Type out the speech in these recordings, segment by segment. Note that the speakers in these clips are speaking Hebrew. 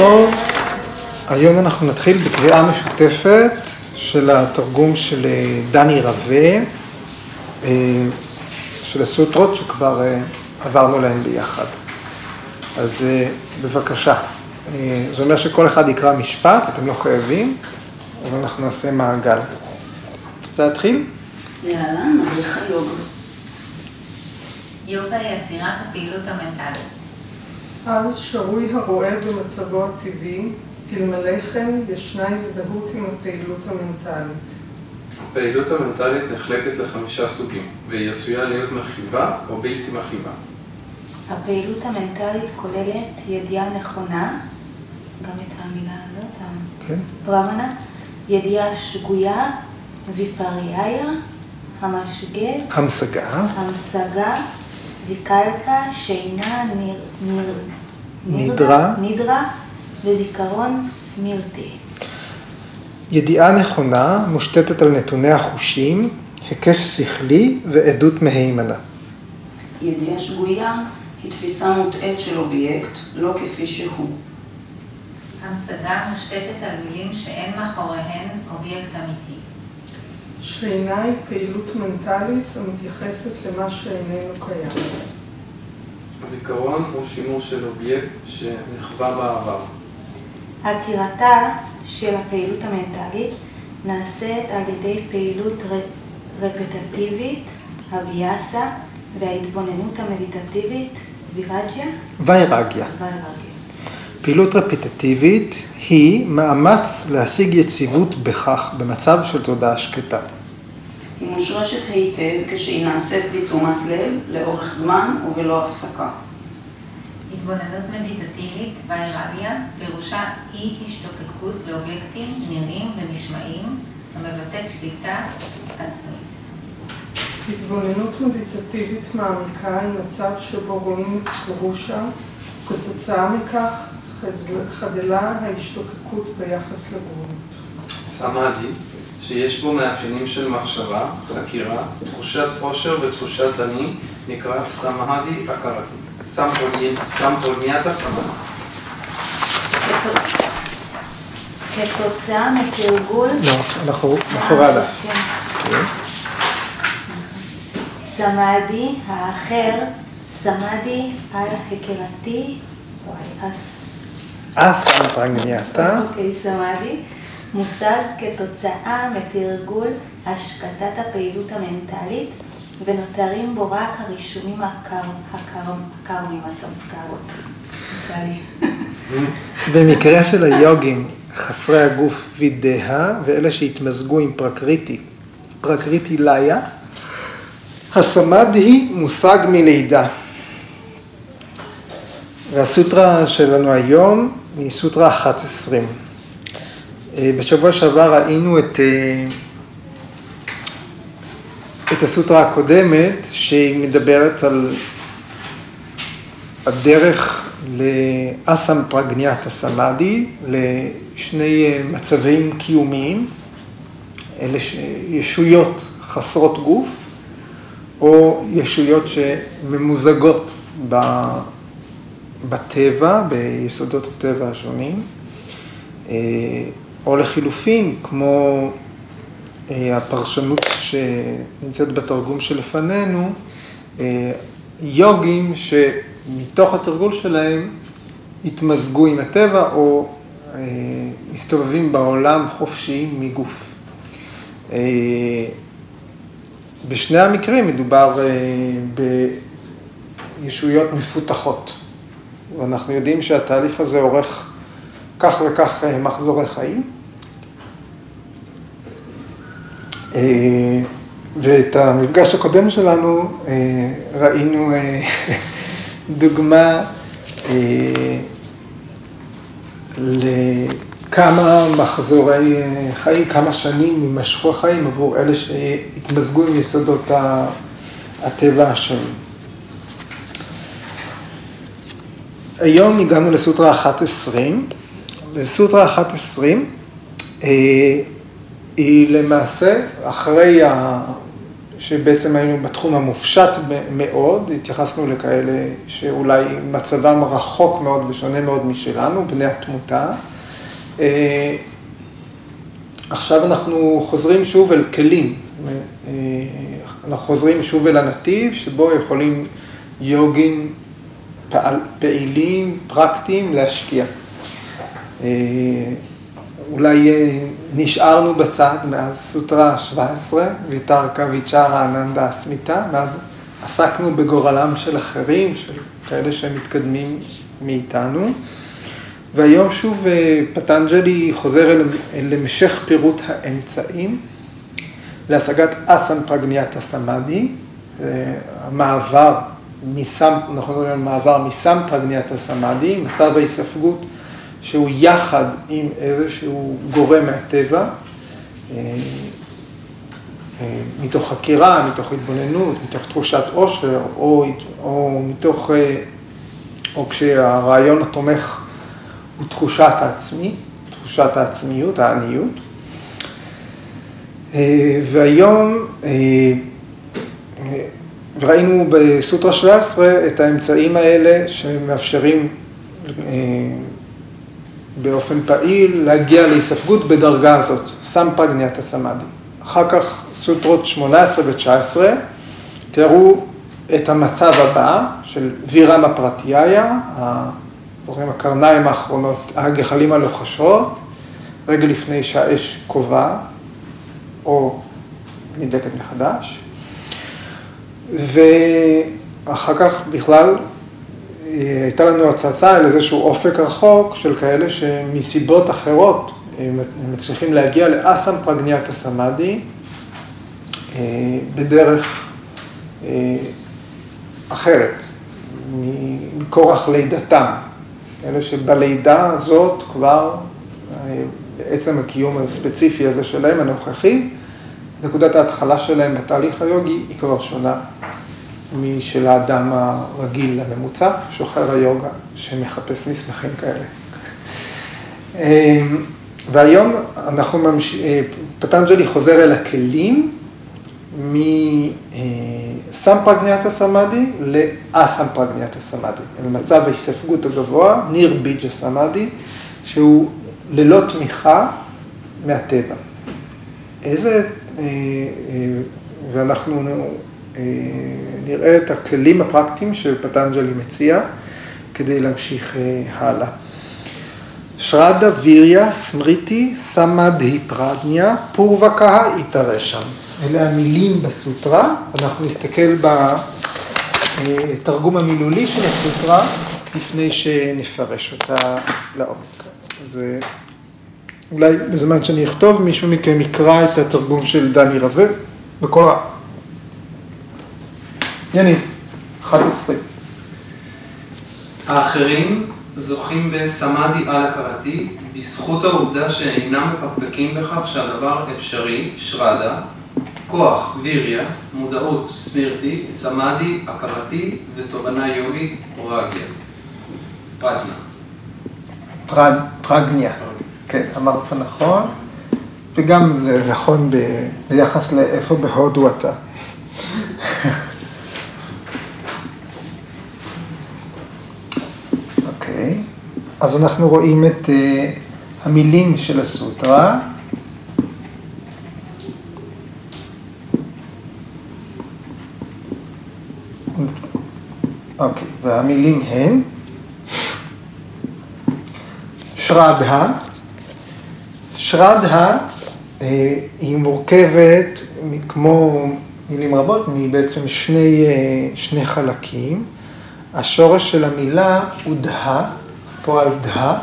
טוב, היום אנחנו נתחיל בקריאה משותפת של התרגום של דני רווה, של הסוטרות שכבר עברנו להן ביחד. אז בבקשה, זה אומר שכל אחד יקרא משפט, אתם לא חייבים, אבל אנחנו נעשה מעגל. רוצה להתחיל? להלן מדריך היוגה. יוגה היא יצירת הפעילות המנטלית. אז שרוי הרועה במצבו הטבעי, אלמלא כן ישנה הזדהות עם הפעילות המנטלית. הפעילות המנטלית נחלקת לחמישה סוגים, והיא עשויה להיות מכאיבה או בלתי מכאיבה. הפעילות המנטלית כוללת ידיעה נכונה, גם את המילה הזאת, כן. הפרמנה, ידיעה שגויה, ויפריאיה, המשגה, המשגה, המשגה, ויקלפה, שינה, נדרה. נדרה, וזיכרון סמריטי. ידיעה נכונה מושתתת על נתוני החושים, היקש שכלי ועדות מהימנה. ידיעה שגויה היא תפיסה מוטעית של אובייקט, לא כפי שהוא. המשגה מושתתת על מילים שאין מאחוריהן אובייקט אמיתי. שינה היא פעילות מנטלית המתייחסת למה שאיננו קיים. הזיכרון הוא שימוש של אובייקט שנחווה בעבר. עצירתה של הפעילות המנטלית נעשית על ידי פעילות ר- רפטטיבית, הביאסה, וההתבוננות המדיטטיבית, ויראג'יה. ויירגיה. פעילות רפטטיבית היא מאמץ להשיג יציבות בכך במצב של תודעה שקטה. מושרשת היטב כשהיא נעשית בתשומת לב, לאורך זמן ובלא הפסקה. התבוננות מדיטטיבית, ויירליה, פירושה אי השתוקקות לאובייקטים נראים ונשמעים, המבטאת שליטה עצמית. התבוננות מדיטטיבית מעמיקה היא מצב שבו רואים את פירושה, וכתוצאה מכך חד- חדלה ההשתוקקות ביחס לגבולות. סמאדי, שיש בו מאפיינים של מחשבה, חקירה, תחושת עושר ותחושת אני, נקרא סמאדי הכרתי. סמפוניאטה סמאדי. כת- כתוצאה מתרגול... לא, אנחנו מאחורי הדף. כן. סמאדי האחר, סמאדי על היכרתי, וואי, אס... אסם פרגניאטה, אוקיי, סמאדי, מושג כתוצאה מתרגול השקטת הפעילות המנטלית, ונותרים בו רק הרישומים הקר- הקר- הקרמים, הסמסקרות. במקרה של היוגים חסרי הגוף וידאה ואלה שהתמזגו עם פרקריטי, פרקריטי ליה, הסמד היא מושג מלידה. והסוטרה שלנו היום היא סוטרה 11. אה, בשבוע שעבר ראינו את, אה, את הסוטרה הקודמת שהיא מדברת על הדרך לאסם פרגניאטה סמאדי, לשני אה, מצבים קיומיים, אלה ישויות חסרות גוף, או ישויות שממוזגות בטבע, ביסודות הטבע השונים, או לחילופין, כמו אה, הפרשנות שנמצאת בתרגום שלפנינו, אה, יוגים שמתוך התרגול שלהם התמזגו עם הטבע או אה, מסתובבים בעולם חופשיים מגוף. אה, בשני המקרים מדובר בישויות מפותחות. ואנחנו יודעים שהתהליך הזה אורך כך וכך אה, מחזורי חיים. אה, ואת המפגש הקודם שלנו אה, ראינו דוגמה לכמה מחזורי חיים, כמה שנים יימשכו החיים עבור אלה שהתמזגו עם יסודות הטבע השונים. היום הגענו לסוטרה 11, וסוטרה 11 אה, היא למעשה אחרי שבעצם היינו בתחום המופשט מאוד, התייחסנו לכאלה שאולי מצבם רחוק מאוד ושונה מאוד משלנו, בני התמותה. עכשיו אנחנו חוזרים שוב אל כלים, אנחנו חוזרים שוב אל הנתיב שבו יכולים יוגים פעילים, פרקטיים, להשקיע. אולי נשארנו בצד מאז סוטרה 17, ויתרקה ויצ'רה אננדה אסמיתה, מאז עסקנו בגורלם של אחרים, של כאלה שהם מתקדמים מאיתנו. והיום שוב פטנג'לי חוזר אל המשך פירוט האמצעים להשגת אסן פרגניאטה סמאדי, המעבר מסם, אנחנו מדברים על מעבר מסם פרגניאטה סמאדי, מצב ההיספגות שהוא יחד עם איזשהו גורם מהטבע, מתוך חקירה, מתוך התבוננות, מתוך תחושת עושר, או, או מתוך, או כשהרעיון התומך הוא תחושת העצמי, תחושת העצמיות, העניות. והיום ראינו בסוטרה 17 את האמצעים האלה שמאפשרים באופן פעיל להגיע להיספגות בדרגה הזאת, סמפרגניאטה סמאדי. אחר כך סוטרות 18 ו-19 תראו את המצב הבא של וירמה פרטיהיה, הקרניים האחרונות, הגחלים הלוחשות, רגע לפני שהאש קובעה או נדלקת מחדש. ואחר כך בכלל הייתה לנו הצצה על איזשהו אופק רחוק של כאלה שמסיבות אחרות מצליחים להגיע לאסם פרגניאטה סמאדי בדרך אחרת, מכורח לידתם. אלה שבלידה הזאת כבר, בעצם הקיום הספציפי הזה שלהם, הנוכחי, נקודת ההתחלה שלהם בתהליך היוגי היא כבר שונה משל האדם הרגיל הממוצע, שוחר היוגה, שמחפש מסמכים כאלה. והיום אנחנו ממשיכים, פטנג'לי חוזר אל הכלים מסמפרגניאטה סמאדי לאסמפרגניאטה סמאדי, במצב ההיספגות הגבוה, ניר ביג'ה סמאדי, שהוא ללא תמיכה מהטבע. איזה, ואנחנו נראה את הכלים הפרקטיים שפטנג'לי מציע כדי להמשיך הלאה. שרדה ויריה סמריטי סמאדי פרדניה פורבקה איתרשם. אלה המילים בסוטרה, אנחנו נסתכל בתרגום המילולי של הסוטרה לפני שנפרש אותה לעומק. אז אולי בזמן שאני אכתוב, מישהו מכם יקרא את התרגום של דני רווה רע. יניב, 11. האחרים זוכים בסמאדי על-הכרתי בזכות העובדה שאינם מפקפקים בכך שהדבר אפשרי, שרדה, כוח, ויריה, מודעות, סמירתי, סמאדי, הכרתי ותובנה יוגית, פרגיה. פרגנה. פרג, פרגניה, כן, אמרת נכון, וגם זה נכון ב, ביחס לאיפה בהודו אתה. אוקיי, אז אנחנו רואים את uh, המילים של הסוטרה. אוקיי, והמילים הן שרדה, שרדה היא מורכבת, כמו מילים רבות, מבעצם שני, שני חלקים. השורש של המילה הוא פועל דה,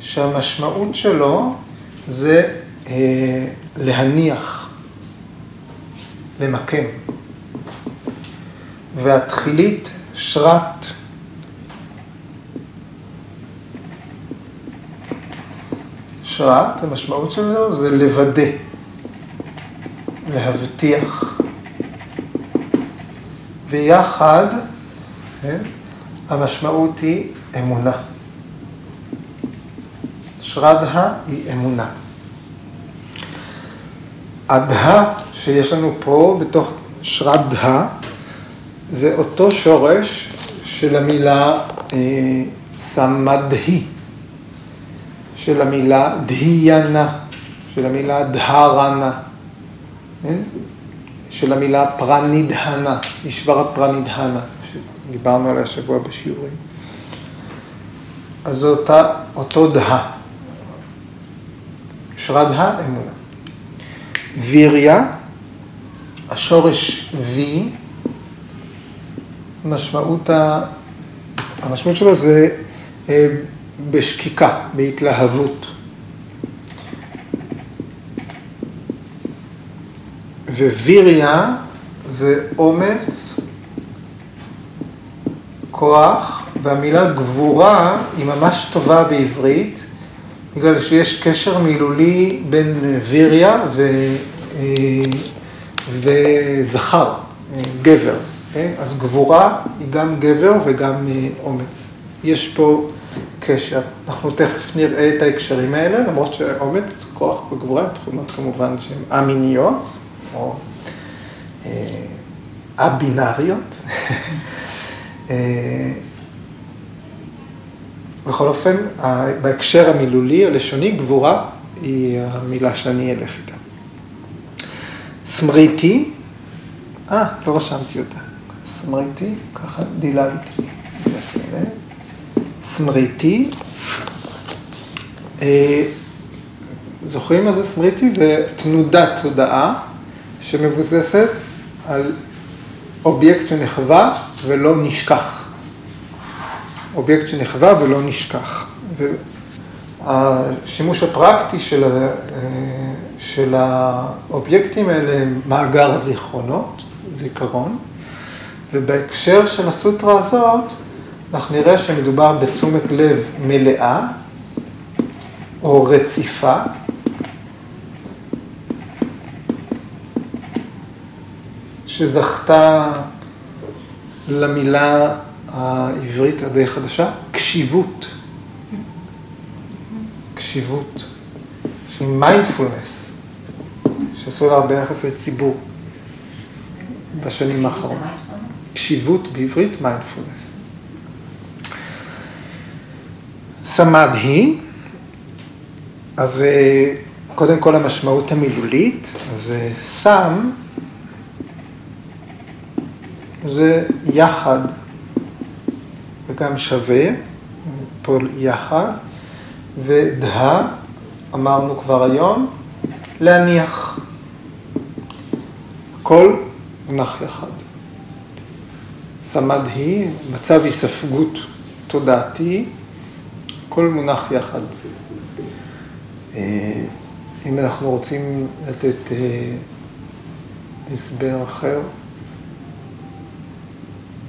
שהמשמעות שלו זה להניח, למקם. והתחילית שרת. שרת, המשמעות שלו זה לוודא, להבטיח. ויחד, כן, המשמעות היא אמונה. שרדה היא אמונה. הדהה שיש לנו פה בתוך שרדה, זה אותו שורש של המילה אה, סמדהי, של המילה דהיינה, של המילה דהרנה, כן? של המילה פרנידהנה, אישברת פרנידהנה, שדיברנו עליה השבוע בשיעורים. אז זה אותה, אותו דהה. שרדה אמונה. ויריה, השורש וי, משמעות, ה... המשמעות שלו זה אה, בשקיקה, בהתלהבות. וויריה זה אומץ, כוח, והמילה גבורה היא ממש טובה בעברית, בגלל שיש קשר מילולי בין ויריה ו... אה, וזכר, גבר. כן? אז גבורה היא גם גבר וגם אה, אומץ. יש פה קשר. אנחנו תכף נראה את ההקשרים האלה, למרות שאומץ, כוח וגבורה, תכונות כמובן שהן א-מיניות, או א-בינאריות. בכל אופן, בהקשר המילולי, הלשוני, גבורה היא המילה שאני אלך איתה. סמריטי, אה, לא רשמתי אותה. סמריטי, ככה דילגתי. סמריטי. אה, זוכרים מה זה סמריטי? זה תנודת תודעה שמבוססת על אובייקט שנחווה ולא נשכח. אובייקט שנחווה ולא נשכח. והשימוש הפרקטי של. של האובייקטים האלה מאגר זיכרונות, זיכרון, ובהקשר של הסוטרה הזאת, אנחנו נראה שמדובר בתשומת לב מלאה או רציפה. שזכתה למילה העברית הדי חדשה, קשיבות. קשיבות, של מיינדפולנס, שעשו לה הרבה יחסי ציבור בשנים האחרונות. קשיבות בעברית, מיינדפולנס. סמדהי, אז אה, קודם כל המשמעות המילולית, אז אה, סם זה יחד וגם שווה, פה יחד, ודה, אמרנו כבר היום, להניח. הכל מונח יחד. סמד היא, מצב היספגות תודעתי, הכל מונח יחד. אה, אם אנחנו רוצים לתת אה, הסבר אחר,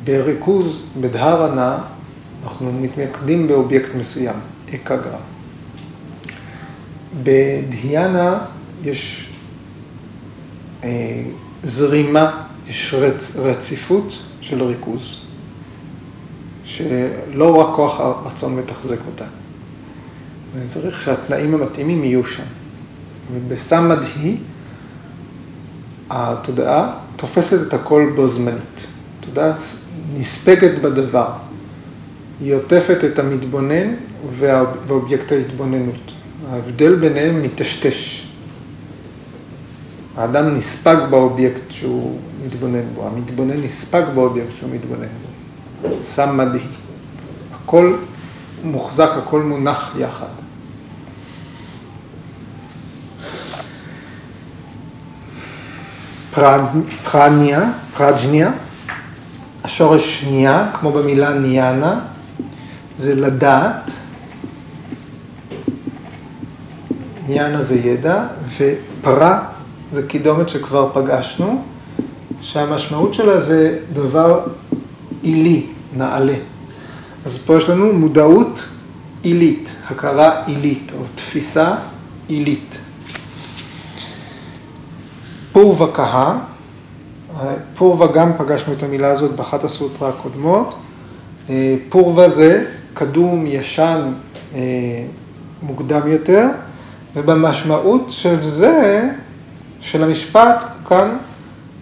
בריכוז, בדהרנה, אנחנו מתמקדים באובייקט מסוים, אקגרה. בדהיאנה יש אה, זרימה, יש רצ, רציפות של ריכוז, שלא רק כוח הרצון מתחזק אותה. צריך שהתנאים המתאימים יהיו שם. ובסמדהי, התודעה תופסת את הכל בו זמנית. תודעה נספגת בדבר. היא עוטפת את המתבונן ואובייקט ההתבוננות. ההבדל ביניהם מטשטש. האדם נספג באובייקט שהוא מתבונן בו, המתבונן נספג באובייקט שהוא מתבונן בו. סמדהי. הכל מוחזק, הכל מונח יחד. פרניה, פרג'ניה, השורש שנייה, כמו במילה ניאנה, זה לדעת. ניאנה זה ידע, ופרה זה קידומת שכבר פגשנו, שהמשמעות שלה זה דבר עילי, נעלה. אז פה יש לנו מודעות עילית, הכרה עילית, או תפיסה עילית. פורווה קהה, פורווה גם פגשנו את המילה הזאת באחת הסוטרה הקודמות. אה, פורווה זה קדום, ישן, אה, מוקדם יותר, ובמשמעות של זה של המשפט, כאן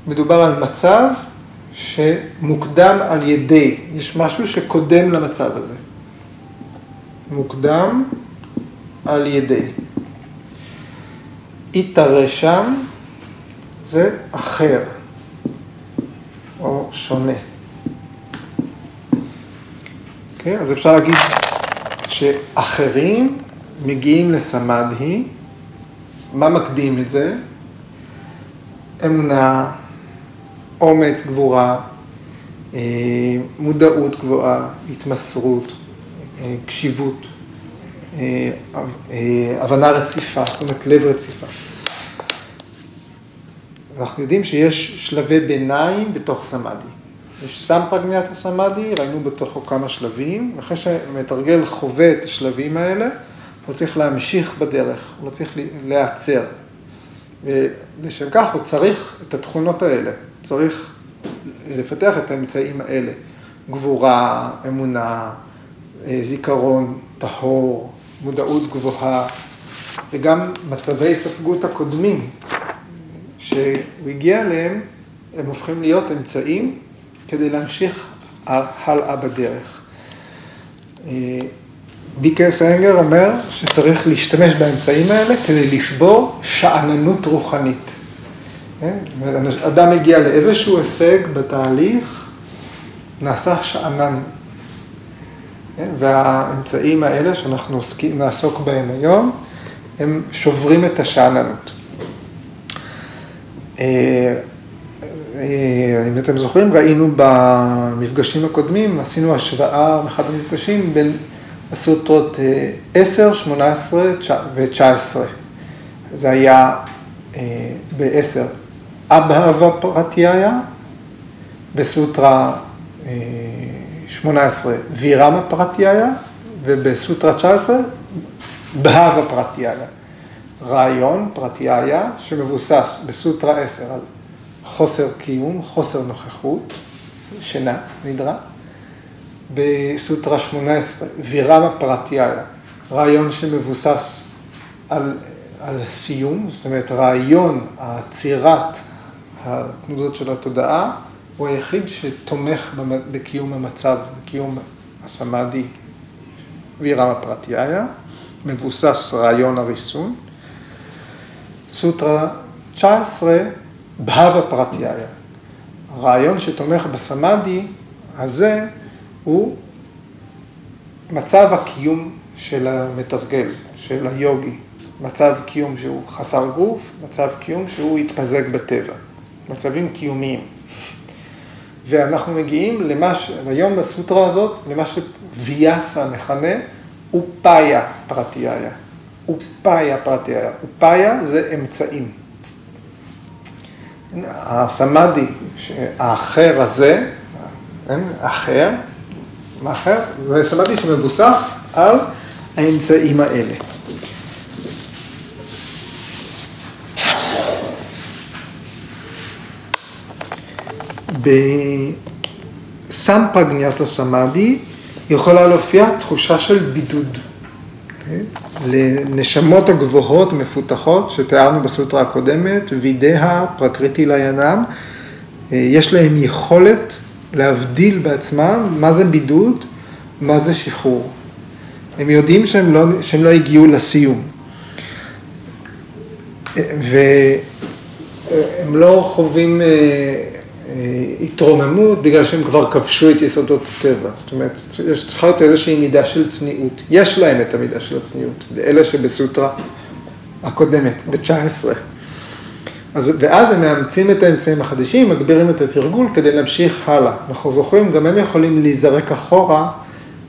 מדובר על מצב שמוקדם על ידי, יש משהו שקודם למצב הזה. מוקדם על ידי. יתרא שם זה אחר או שונה. Okay, אוקיי? אז אפשר להגיד שאחרים מגיעים לסמדהי, מה מקדים את זה? אמונה, אומץ, גבורה, אה, מודעות גבוהה, התמסרות, אה, קשיבות, אה, הבנה רציפה, זאת אומרת לב רציפה. אנחנו יודעים שיש שלבי ביניים בתוך סמאדי. יש סמפרגניית הסמאדי, ראינו בתוכו כמה שלבים, ואחרי שמתרגל חווה את השלבים האלה, הוא צריך להמשיך בדרך, הוא לא צריך להיעצר. ולשם כך הוא צריך את התכונות האלה, צריך לפתח את האמצעים האלה, גבורה, אמונה, אה, זיכרון טהור, מודעות גבוהה, וגם מצבי ספגות הקודמים שהוא הגיע אליהם, הם הופכים להיות אמצעים כדי להמשיך הלאה בדרך. אה, ביקרס אנגר אומר שצריך להשתמש באמצעים האלה כדי לשבור שאננות רוחנית. כן? אדם מגיע לאיזשהו הישג בתהליך, נעשה שאנן. כן? והאמצעים האלה שאנחנו נעסוק בהם היום, הם שוברים את השאננות. אה, אה, אם אתם זוכרים, ראינו במפגשים הקודמים, עשינו השוואה באחד המפגשים בין הסוטרות 10, 18 ו-19. זה היה אה, ב-10 אבהבה פרטיהיה, בסוטרה 18 וירמה פרטיהיה, ובסוטרה 19 בהבה פרטיהיה. רעיון פרטיהיה שמבוסס בסוטרה 10 על חוסר קיום, חוסר נוכחות, שינה, נדרה. בסוטרה 18, וירמה פרטיהיה, רעיון שמבוסס על, על סיום, זאת אומרת רעיון העצירת התנודות של התודעה, הוא היחיד שתומך בקיום המצב, בקיום הסמאדי וירמה פרטיהיה, מבוסס רעיון הריסון. סוטרה 19, בהווה פרטיהיה, רעיון שתומך בסמאדי הזה הוא מצב הקיום של המתרגל, של היוגי, מצב קיום שהוא חסר גוף, מצב קיום שהוא התפזק בטבע, מצבים קיומיים. ואנחנו מגיעים למה ש... היום בסוטרה הזאת, למה שוויאסה מכנה אופאיה פרטיהיה. אופאיה פרטיהיה. אופאיה זה אמצעים. הסמאדי, האחר הזה, אחר, מה אחר? זה סמאדי שמבוסס על האמצעים האלה. בסמפגניית הסמאדי יכולה להופיע תחושה של בידוד. לנשמות הגבוהות, מפותחות, שתיארנו בסוטרה הקודמת, וידאה פרקריטי לינם, אה, יש להם יכולת להבדיל בעצמם מה זה בידוד, מה זה שחרור. הם יודעים שהם לא, שהם לא הגיעו לסיום. והם לא חווים אה, אה, התרוממות בגלל שהם כבר כבשו את יסודות הטבע. זאת אומרת, יש צריכה להיות איזושהי מידה של צניעות. יש להם את המידה של הצניעות, לאלה שבסוטרה הקודמת, ב-19. אז, ואז הם מאמצים את האמצעים החדשים, מגבירים את התרגול כדי להמשיך הלאה. אנחנו זוכרים, גם הם יכולים להיזרק אחורה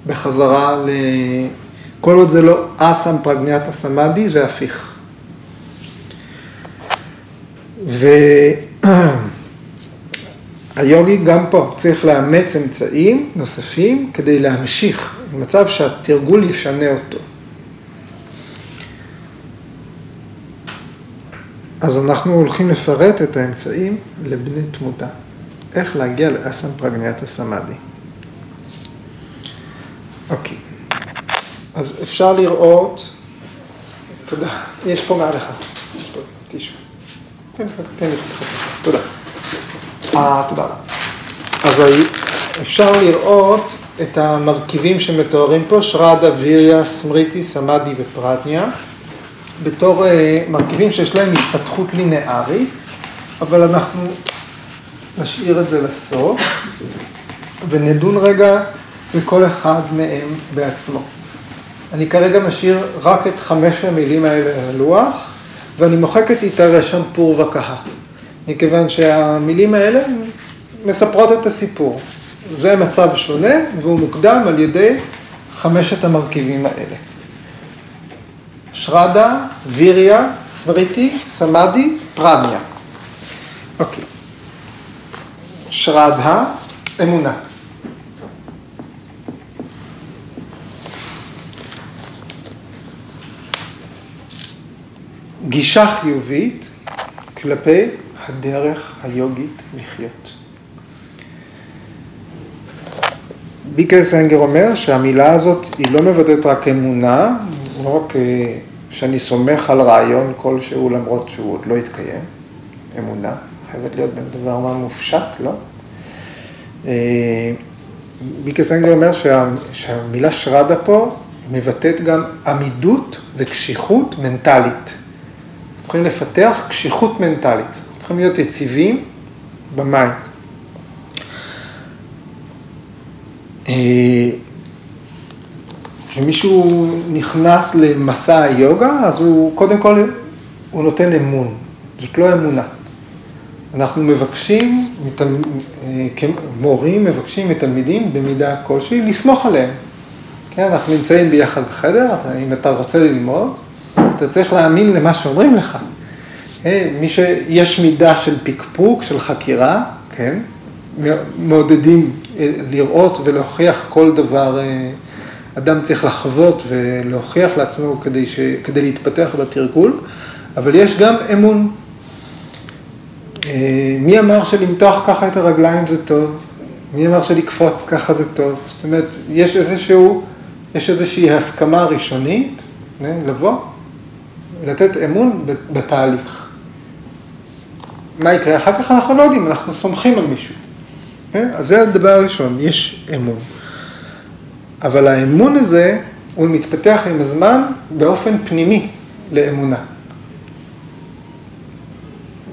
בחזרה ל... כל עוד זה לא אסם פרגניית הסמאדי, זה הפיך. והיוגי גם פה צריך לאמץ אמצעים נוספים כדי להמשיך במצב שהתרגול ישנה אותו. אז אנחנו הולכים לפרט את האמצעים לבני תמותה. איך להגיע לאסם פרגניית הסמאדי. אוקיי, אז אפשר לראות, תודה, יש פה מעל אחד, יש פה טישו. תן לי, תודה. אה, תודה רבה. אז אפשר לראות את המרכיבים שמתוארים פה, שרדה, ויריה, סמריטי, סמאדי ופרטניה, בתור מרכיבים שיש להם התפתחות לינארית, אבל אנחנו נשאיר את זה לסוף, ונדון רגע בכל אחד מהם בעצמו. אני כרגע משאיר רק את חמש המילים האלה על הלוח, ואני מוחק את איתרא שמפור וקהה, מכיוון שהמילים האלה מספרות את הסיפור. זה מצב שונה, והוא מוקדם על ידי חמשת המרכיבים האלה. שרדה, ויריה, סמריטי, סמאדי, פרדיה. אוקיי. שרדה, אמונה. גישה חיובית כלפי הדרך היוגית לחיות. ביקר סנגר אומר שהמילה הזאת היא לא מבטאת רק אמונה, לא רק שאני סומך על רעיון כלשהו למרות שהוא עוד לא התקיים, אמונה, חייבת להיות בין דבר מה מופשט, לא? ביקר סנגר אומר שה, שהמילה שרדה פה מבטאת גם עמידות וקשיחות מנטלית. צריכים לפתח קשיחות מנטלית, צריכים להיות יציבים ב mind. כשמישהו נכנס למסע היוגה, אז הוא, קודם כל, הוא נותן אמון. זאת לא אמונה. אנחנו מבקשים, כמורים מבקשים מתלמידים במידה כלשהי לסמוך עליהם. כן, אנחנו נמצאים ביחד בחדר, אם אתה רוצה ללמוד, אתה צריך להאמין למה שאומרים לך. מי שיש מידה של פקפוק, של חקירה, כן, מעודדים לראות ולהוכיח כל דבר, אדם צריך לחוות ולהוכיח לעצמו כדי, ש... כדי להתפתח בתרגול, אבל יש גם אמון. מי אמר שלמתוח ככה את הרגליים זה טוב? מי אמר שלקפוץ ככה זה טוב? זאת אומרת, יש איזשהו, יש איזושהי הסכמה ראשונית, לבוא, לתת אמון בתהליך. מה יקרה? אחר כך אנחנו לא יודעים, אנחנו סומכים על מישהו. אז זה הדבר הראשון, יש אמון. אבל האמון הזה, הוא מתפתח עם הזמן באופן פנימי לאמונה.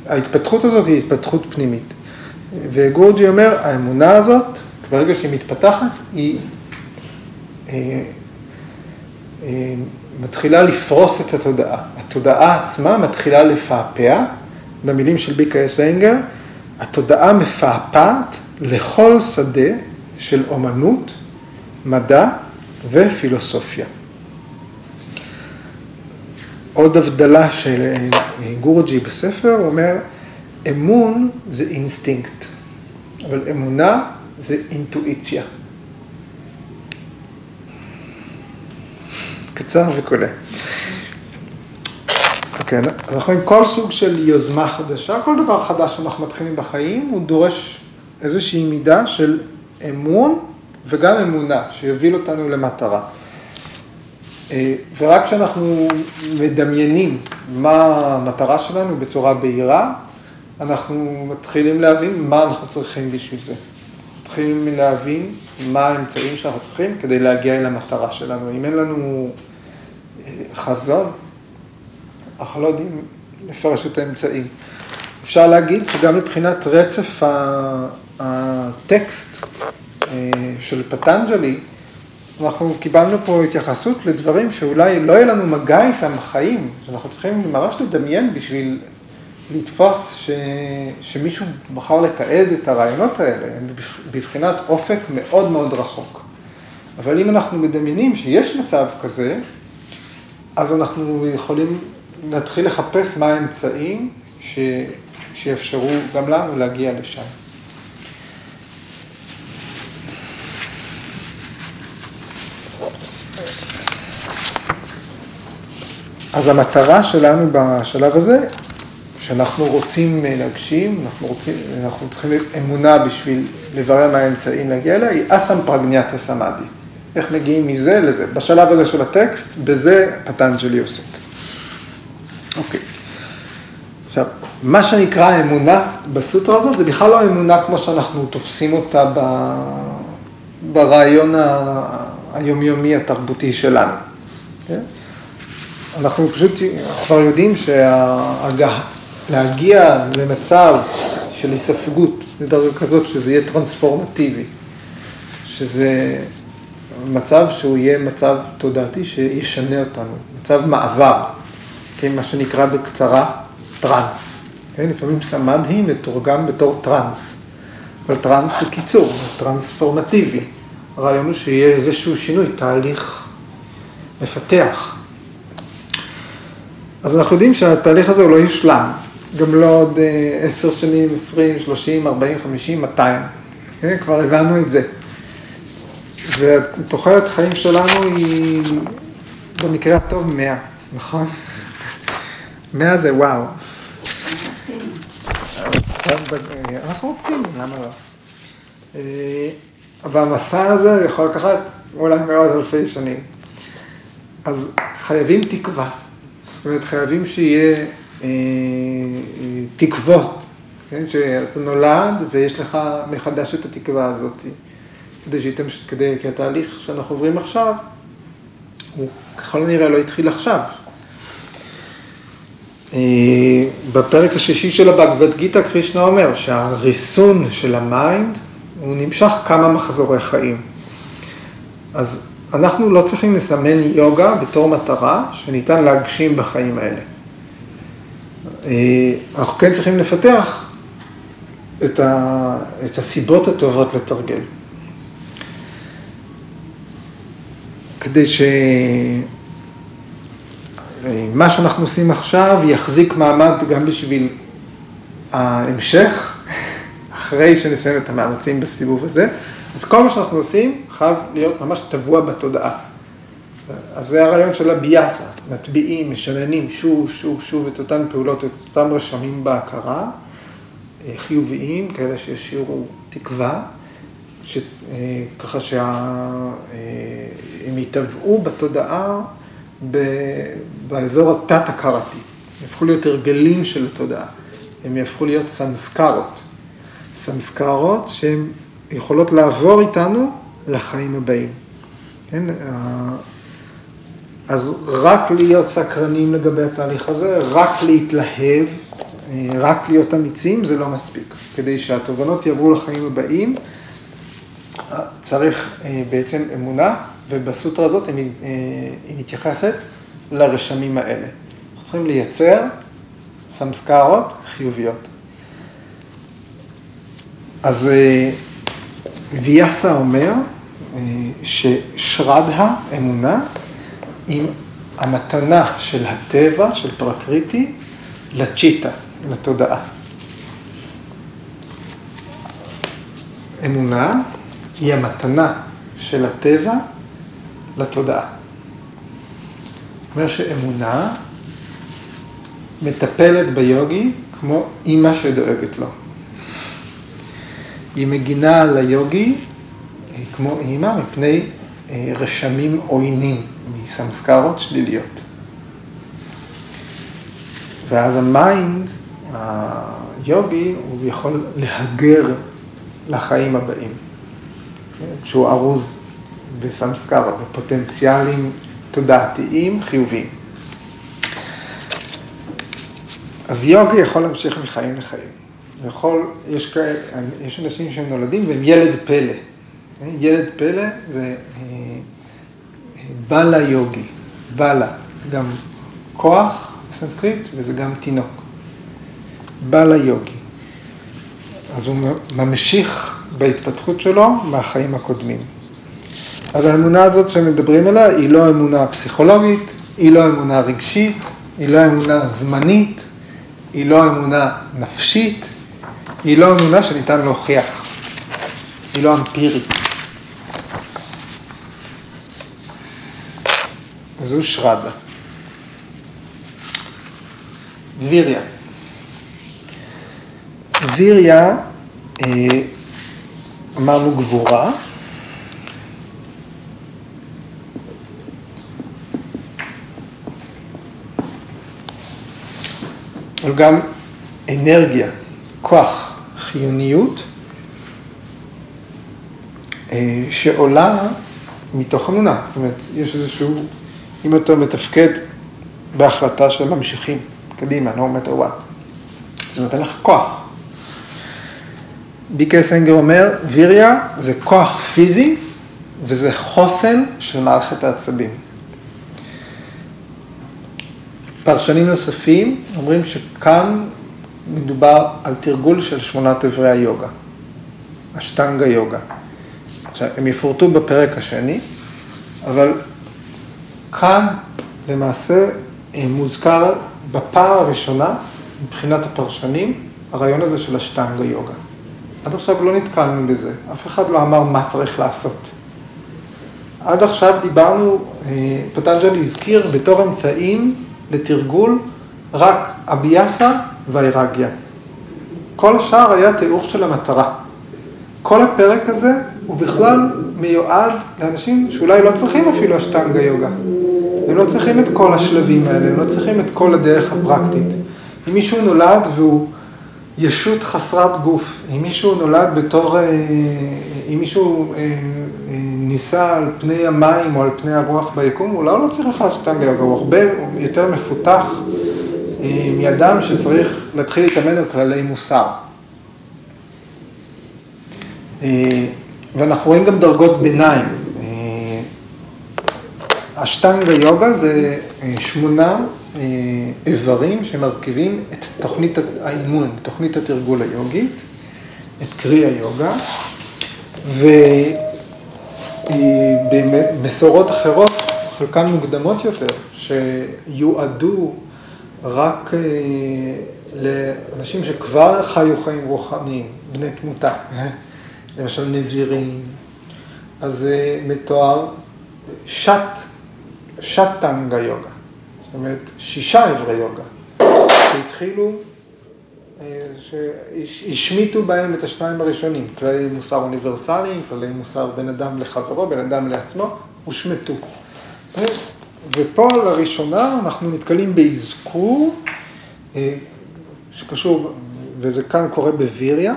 ההתפתחות הזאת היא התפתחות פנימית. וגורג'י אומר, האמונה הזאת, ברגע שהיא מתפתחת, היא אה, אה, מתחילה לפרוס את התודעה. התודעה עצמה מתחילה לפעפע, במילים של ביקה אסנגר, התודעה מפעפעת לכל שדה של אומנות, מדע ופילוסופיה. עוד הבדלה של גורוג'י בספר אומר, אמון זה אינסטינקט, אבל אמונה זה אינטואיציה. קצר וקולע. אוקיי, אנחנו רואים כל סוג של יוזמה חדשה, כל דבר חדש שאנחנו מתחילים בחיים, הוא דורש איזושהי מידה של אמון וגם אמונה, שיוביל אותנו למטרה. ורק כשאנחנו מדמיינים מה המטרה שלנו בצורה בהירה, אנחנו מתחילים להבין מה אנחנו צריכים בשביל זה. מתחילים להבין מה האמצעים שאנחנו צריכים כדי להגיע אל המטרה שלנו. אם אין לנו חזון, אנחנו לא יודעים לפרש את האמצעים. אפשר להגיד שגם מבחינת רצף הטקסט של פטנג'לי, אנחנו קיבלנו פה התייחסות לדברים שאולי לא יהיה לנו מגע איתם בחיים, שאנחנו צריכים ממש לדמיין בשביל לתפוס ש... שמישהו בחר לתעד את הרעיונות האלה, הם בבחינת אופק מאוד מאוד רחוק. אבל אם אנחנו מדמיינים שיש מצב כזה, אז אנחנו יכולים להתחיל לחפש מה האמצעים ש... שיאפשרו גם לנו להגיע לשם. אז המטרה שלנו בשלב הזה, שאנחנו רוצים להגשים, אנחנו, רוצים, אנחנו צריכים אמונה בשביל לברר מה האמצעים להגיע אליה, היא אסם פרגניאטה סמאדי. איך מגיעים מזה לזה. בשלב הזה של הטקסט, בזה פטנג'לי עוסק. אוקיי. עכשיו, מה שנקרא אמונה בסוטרה הזאת, זה בכלל לא אמונה כמו שאנחנו תופסים אותה ב... ברעיון ה... היומיומי התרבותי שלנו. כן? אנחנו פשוט כבר יודעים שלהגיע למצב של היספגות לדרגה כזאת שזה יהיה טרנספורמטיבי, שזה מצב שהוא יהיה מצב תודעתי שישנה אותנו, מצב מעבר, כן, מה שנקרא בקצרה טראנס. כן, לפעמים סמדהי מתורגם בתור טראנס, אבל טראנס הוא קיצור, טרנספורמטיבי. הרעיון הוא שיהיה איזשהו שינוי, תהליך מפתח. אז אנחנו יודעים שהתהליך הזה הוא לא יושלם, גם לא עוד עשר שנים, עשרים, שלושים, ארבעים, חמישים, מאתיים. כן, כבר הבנו את זה. ותוחלת חיים שלנו היא במקרה הטוב מאה, נכון? מאה זה וואו. אנחנו אופטימיים, למה לא? אבל המסע הזה יכול לקחת אולי מאות אלפי שנים. אז חייבים תקווה. זאת אומרת, חייבים שיהיה אה, תקוות, כן? שאתה נולד ויש לך מחדש את התקווה הזאת. כדי שייתם, כדי, כי התהליך שאנחנו עוברים עכשיו, הוא ככל הנראה לא התחיל עכשיו. בפרק השישי של הבגבד גיתא קרישנה אומר שהריסון של ה mind הוא נמשך כמה מחזורי חיים. אז אנחנו לא צריכים לסמן יוגה בתור מטרה שניתן להגשים בחיים האלה. אנחנו כן צריכים לפתח את, ה, את הסיבות הטובות לתרגל. כדי שמה שאנחנו עושים עכשיו יחזיק מעמד גם בשביל ההמשך, אחרי שנסיים את המאמצים בסיבוב הזה. אז כל מה שאנחנו עושים חייב להיות ממש טבוע בתודעה. אז זה הרעיון של הביאסה, מטביעים, משננים שוב, שוב, שוב את אותן פעולות, את אותם רשמים בהכרה, חיוביים, כאלה שישאירו תקווה, ש... ככה שהם יטבעו בתודעה ב... באזור התת-הכרתי, יהפכו להיות הרגלים של התודעה, הם יהפכו להיות סמסקרות, סמסקרות שהן יכולות לעבור איתנו לחיים הבאים. כן? אז רק להיות סקרנים לגבי התהליך הזה, רק להתלהב, רק להיות אמיצים, זה לא מספיק. כדי שהתובנות יעברו לחיים הבאים, צריך בעצם אמונה, ובסוטרה הזאת היא מתייחסת לרשמים האלה. אנחנו צריכים לייצר סמסקרות חיוביות. אז ויאסה אומר ששרדה, אמונה, עם המתנה של הטבע, של פרקריטי, לצ'יטה, לתודעה. אמונה היא המתנה של הטבע לתודעה. זאת אומרת שאמונה מטפלת ביוגי כמו אימא שדואגת לו. היא מגינה על היוגי כמו אימא מפני רשמים עוינים, מסמסקרות שליליות. ואז ה mind, היוגי, הוא יכול להגר לחיים הבאים. שהוא ארוז בסמסקרות, בפוטנציאלים תודעתיים חיוביים. אז יוגי יכול להמשיך מחיים לחיים. יכול, יש, יש אנשים שהם נולדים והם ילד פלא. ילד פלא זה בלה יוגי, בלה, זה גם כוח בסנסקריט וזה גם תינוק. בלה יוגי. אז הוא ממשיך בהתפתחות שלו מהחיים הקודמים. אז האמונה הזאת שמדברים עליה היא לא אמונה פסיכולוגית, היא לא אמונה רגשית, היא לא אמונה זמנית, היא לא אמונה נפשית, היא לא אמונה שניתן להוכיח, היא לא אמפירית. זו שרדה. ויריה. ויריה, אמרנו גבורה. אבל גם אנרגיה, כוח, חיוניות, אה, שעולה מתוך אמונה. זאת אומרת, יש איזשהו, אם אתה מתפקד בהחלטה שממשיכים קדימה, no matter what, זה נותן לך כוח. ביקי סנגר אומר, ויריה זה כוח פיזי וזה חוסן של מערכת העצבים. פרשנים נוספים אומרים שכאן מדובר על תרגול של שמונת אברי היוגה, אשטנגה יוגה. עכשיו, הם יפורטו בפרק השני, אבל כאן למעשה אה, מוזכר בפעם הראשונה, מבחינת הפרשנים, הרעיון הזה של אשטנגה יוגה. עד עכשיו לא נתקלנו בזה, אף אחד לא אמר מה צריך לעשות. עד עכשיו דיברנו, אה, פטנג'לי הזכיר בתור אמצעים לתרגול רק אביאסה והאירגיה. כל השאר היה תיאור של המטרה. כל הפרק הזה הוא בכלל מיועד לאנשים שאולי לא צריכים אפילו אשטנגה יוגה. הם לא צריכים את כל השלבים האלה, הם לא צריכים את כל הדרך הפרקטית. אם מישהו נולד והוא ישות חסרת גוף, אם מישהו נולד בתור, אה, אם מישהו אה, ניסה על פני המים או על פני הרוח ביקום, אולי הוא לא צריך בכלל אשטנגה יוגה, הוא הרבה יותר מפותח מאדם שצריך להתחיל להתאמן על כללי מוסר. ואנחנו רואים גם דרגות ביניים. אשטנגה יוגה זה שמונה איברים שמרכיבים את תוכנית האימון, תוכנית התרגול היוגית, את קרי היוגה, ובמסורות אחרות, חלקן מוקדמות יותר, שיועדו רק לאנשים שכבר חיו חיים רוחניים, בני תמותה, למשל נזירים, אז זה מתואר שט, שטנגה יוגה, זאת אומרת שישה אברי יוגה, שהתחילו, שהשמיטו בהם את השניים הראשונים, כללי מוסר אוניברסליים, כללי מוסר בין אדם לחברו, בין אדם לעצמו, הושמטו. ופה לראשונה אנחנו נתקלים באזכור שקשור, וזה כאן קורה בוויריה,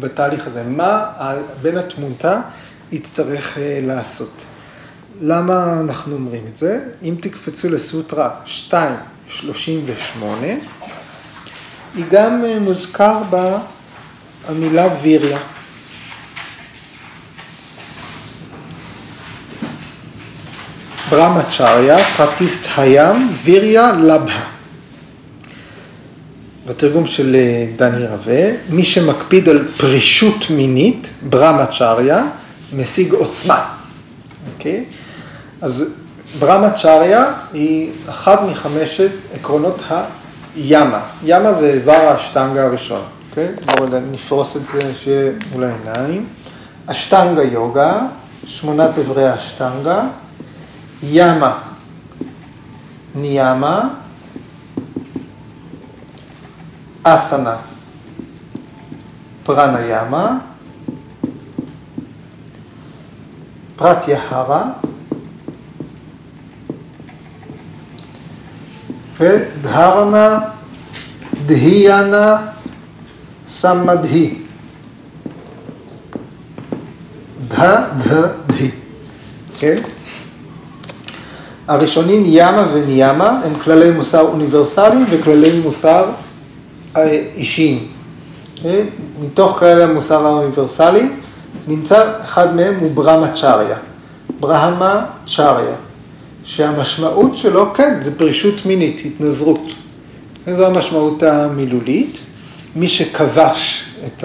בתהליך הזה, מה בן התמותה יצטרך לעשות. למה אנחנו אומרים את זה? אם תקפצו לסוטרה 2.38, היא גם מוזכר בה המילה ויריה. ברמצ'ריה, פרטיסט הים, ויריה לבהה. בתרגום של דני רווה, מי שמקפיד על פרישות מינית, ברמצ'ריה, משיג עוצמה. אוקיי? אז ברמצ'ריה היא אחת מחמשת עקרונות הימה. ימה זה איבר האשטנגה הראשון. אוקיי? בואו נפרוס את זה שיהיה מול העיניים. אשטנגה יוגה, שמונת אברי האשטנגה, ימה, ניאמה, אסנה, פרניאמה, פרטיהרה ודהרנה, דהיאנה, סמדהי. דה, דה, דה. כן? הראשונים ימה וניאמה הם כללי מוסר אוניברסליים וכללי מוסר אישיים. מתוך כללי המוסר האוניברסליים נמצא אחד מהם הוא ברמה צ'ריה. ברהמה צ'ריה, שהמשמעות שלו, כן, זה פרישות מינית, התנזרות. זו המשמעות המילולית. מי שכבש את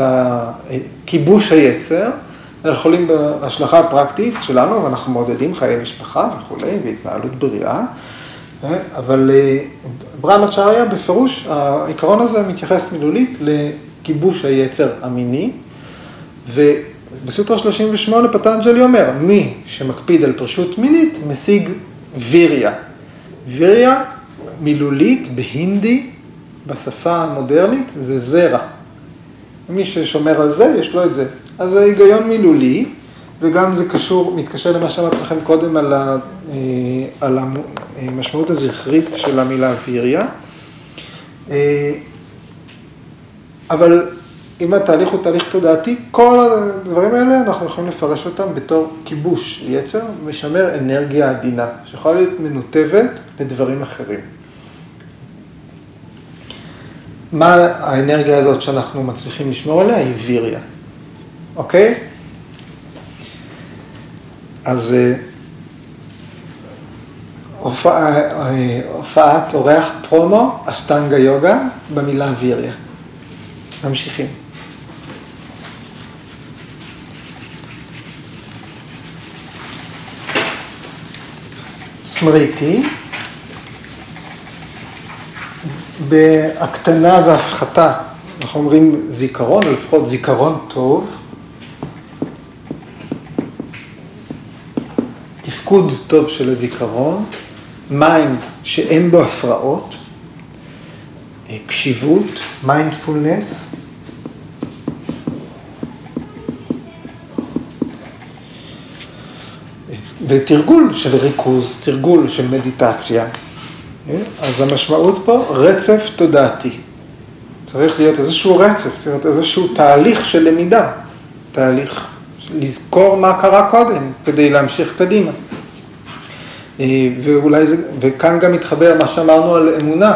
כיבוש היצר, אנחנו יכולים בהשלכה הפרקטית שלנו, ואנחנו מעודדים חיי משפחה וכולי, והתנהלות בריאה, אבל ברמה צ'ריה בפירוש, העיקרון הזה מתייחס מילולית לכיבוש היצר המיני, ובסוטרה 38 פטנג'לי אומר, מי שמקפיד על פרשות מינית משיג ויריה. ויריה מילולית בהינדי, בשפה המודרנית, זה זרע. מי ששומר על זה, יש לו את זה. אז זה היגיון מילולי, וגם זה קשור, מתקשר למה שאמרתי לכם קודם על, ה, על המשמעות הזכרית של המילה ויריה. אה, אבל אם התהליך הוא תהליך תודעתי, כל הדברים האלה אנחנו יכולים לפרש אותם בתור כיבוש יצר, משמר אנרגיה עדינה, שיכולה להיות מנותבת לדברים אחרים. מה האנרגיה הזאת שאנחנו מצליחים לשמור עליה? היא ויריה, אוקיי? אז אה, אה, הופעת אורח פרומו, אשטנגה יוגה, במילה ויריה. ממשיכים. סמריטי, בהקטנה והפחתה, אנחנו אומרים זיכרון, או לפחות זיכרון טוב, תפקוד טוב של הזיכרון, mind שאין בו הפרעות, קשיבות, מיינדפולנס, ותרגול של ריכוז, תרגול של מדיטציה. אז המשמעות פה, רצף תודעתי. צריך להיות איזשהו רצף, צריך להיות איזשהו תהליך של למידה, תהליך לזכור מה קרה קודם, כדי להמשיך קדימה. ואולי זה, וכאן גם מתחבר מה שאמרנו על אמונה.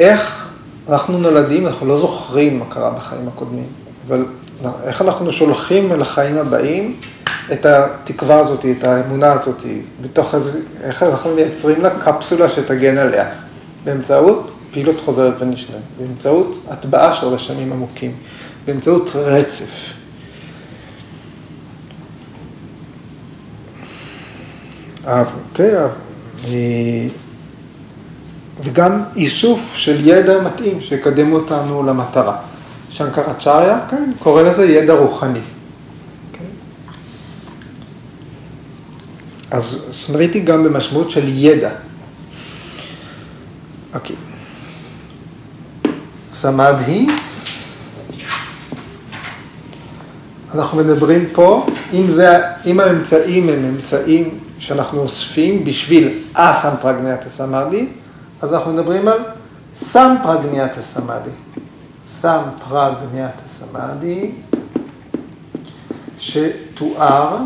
איך אנחנו נולדים, אנחנו לא זוכרים מה קרה בחיים הקודמים, אבל איך אנחנו שולחים אל החיים הבאים את התקווה הזאת, את האמונה הזאת, בתוך איזה, איך אנחנו מייצרים לה קפסולה שתגן עליה, באמצעות פעילות חוזרת ונשנית, באמצעות הטבעה של רשמים עמוקים, באמצעות רצף. אוקיי, וגם איסוף של ידע מתאים שיקדם אותנו למטרה. שנקרצ'ריה, כן, קורא לזה ידע רוחני. אז סמריטי גם במשמעות של ידע. אוקיי. סמדהי, אנחנו מדברים פה, אם, זה, אם האמצעים הם אמצעים שאנחנו אוספים בשביל אסמפרגניית הסמאדי, אז אנחנו מדברים על סמפרגניית הסמאדי. סמפרגניית הסמאדי, שתואר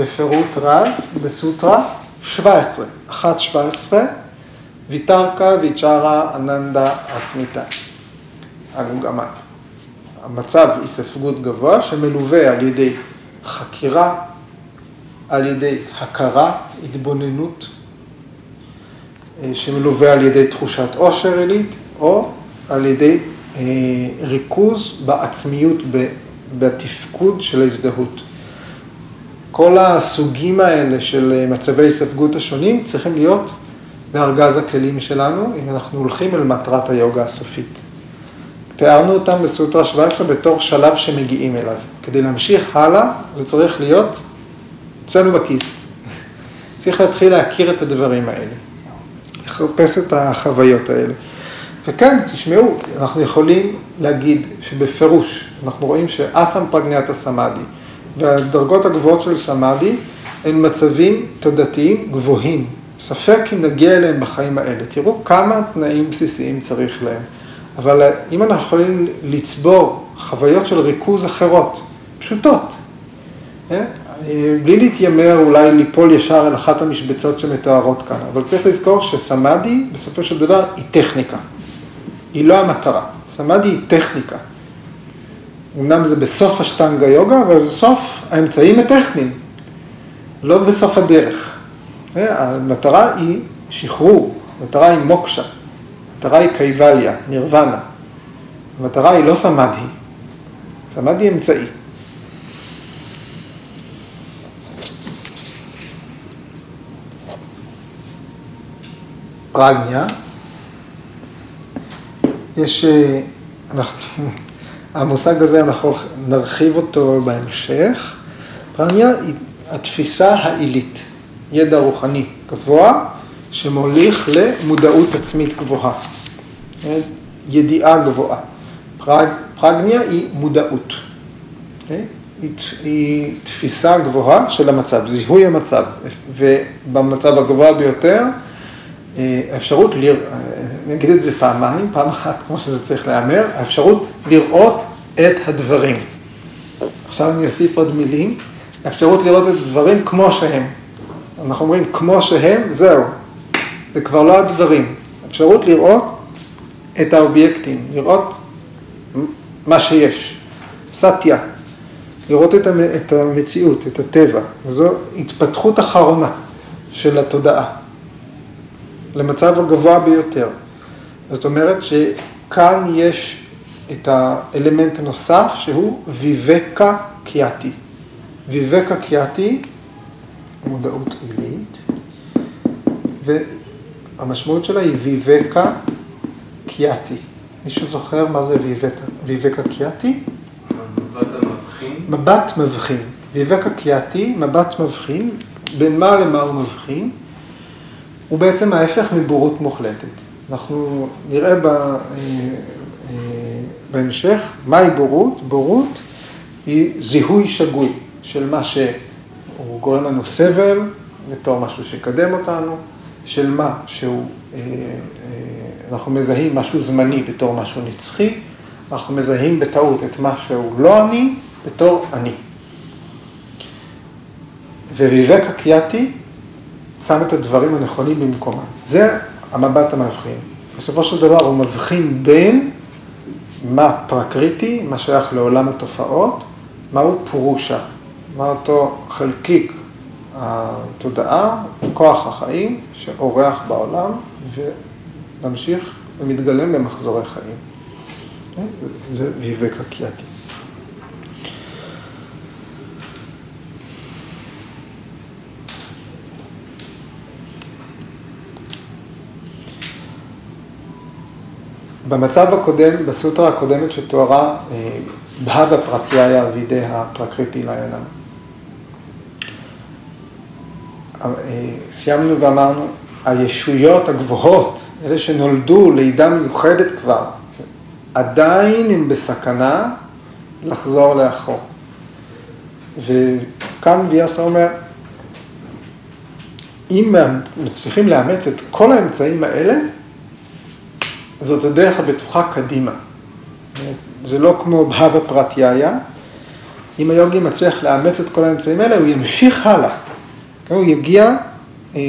בפירוט רב בסוטרה 17, 1.17, ויתרקה ויצ'רה אננדה אסמיתה. הגוגמה. המצב היספגות גבוה שמלווה על ידי חקירה, על ידי הכרה, התבוננות, אה, שמלווה על ידי תחושת עושר עילית, או על ידי אה, ריכוז בעצמיות, בתפקוד של ההזדהות. כל הסוגים האלה של מצבי היספגות השונים צריכים להיות בארגז הכלים שלנו, אם אנחנו הולכים אל מטרת היוגה הסופית. תיארנו אותם בסוטרה 17 בתור שלב שמגיעים אליו. כדי להמשיך הלאה, זה צריך להיות אצלנו בכיס. צריך להתחיל להכיר את הדברים האלה, לחפש את החוויות האלה. וכן, תשמעו, אנחנו יכולים להגיד שבפירוש, אנחנו רואים שאסם פרגניית הסמאדי, והדרגות הגבוהות של סמאדי הן מצבים תודעתיים גבוהים. ספק אם נגיע אליהם בחיים האלה. תראו כמה תנאים בסיסיים צריך להם. אבל אם אנחנו יכולים לצבור חוויות של ריכוז אחרות, פשוטות, אה? בלי להתיימר אולי ליפול ישר אל אחת המשבצות שמתוארות כאן, אבל צריך לזכור שסמאדי בסופו של דבר היא טכניקה, היא לא המטרה, סמאדי היא טכניקה. אמנם זה בסוף השטנגה יוגה, אבל זה סוף האמצעים הטכניים, לא בסוף הדרך. המטרה היא שחרור, המטרה היא מוקשה, המטרה היא קייבליה, נירוונה. המטרה היא לא סמאדי, סמאדי אמצעי. פרגניה, יש, אה, אנחנו המושג הזה, אנחנו נרחיב אותו בהמשך. פרניה היא התפיסה העילית, ידע רוחני גבוה, שמוליך למודעות עצמית גבוהה, ידיעה גבוהה. פרג, פרגניה היא מודעות, היא, היא תפיסה גבוהה של המצב, זיהוי המצב, ובמצב הגבוה ביותר, אה, האפשרות אני אגיד את זה פעמיים, פעם אחת כמו שזה צריך להיאמר, האפשרות לראות את הדברים. עכשיו אני אוסיף עוד מילים, האפשרות לראות את הדברים כמו שהם. אנחנו אומרים כמו שהם, זהו, זה כבר לא הדברים. אפשרות לראות את האובייקטים, לראות מה שיש, סטיה, לראות את המציאות, את הטבע, וזו התפתחות אחרונה של התודעה, למצב הגבוה ביותר. זאת אומרת שכאן יש את האלמנט הנוסף שהוא ויבקה קיאטי. ויבקה קיאטי, מודעות עילית, והמשמעות שלה היא ויבקה קיאטי. מישהו זוכר מה זה ויבקה קיאטי? מבט המבחין. מבט מבחין. ויבקה קיאטי, מבט מבחין, בין מה למה הוא מבחין, הוא בעצם ההפך מבורות מוחלטת. אנחנו נראה ב, אה, אה, בהמשך מהי בורות. בורות היא זיהוי שגוי של מה שהוא גורם לנו סבל, בתור משהו שיקדם אותנו, של מה שהוא, אה, אנחנו מזהים משהו זמני בתור משהו נצחי, אנחנו מזהים בטעות את מה שהוא לא אני בתור אני. וויבק הקיאטי שם את הדברים הנכונים במקומם. זה המבט המבחין. בסופו של דבר הוא מבחין בין מה פרקריטי, מה שייך לעולם התופעות, מהו פורושה, מה אותו חלקיק התודעה, כוח החיים שאורח בעולם וממשיך ומתגלם במחזורי חיים. זה ויבק הקיאטי. במצב הקודם, בסוטרה הקודמת שתוארה, בהווה פרטיהיה וידי הפרקריטי ליינם. סיימנו ואמרנו, הישויות הגבוהות, אלה שנולדו לידה מיוחדת כבר, עדיין הם בסכנה לחזור לאחור. וכאן ויאסה אומר, אם מצליחים לאמץ את כל האמצעים האלה, זאת הדרך הבטוחה קדימה. זה לא כמו בהווה פרטיהיה. אם היוגי מצליח לאמץ את כל האמצעים האלה, הוא ימשיך הלאה. הוא יגיע אה,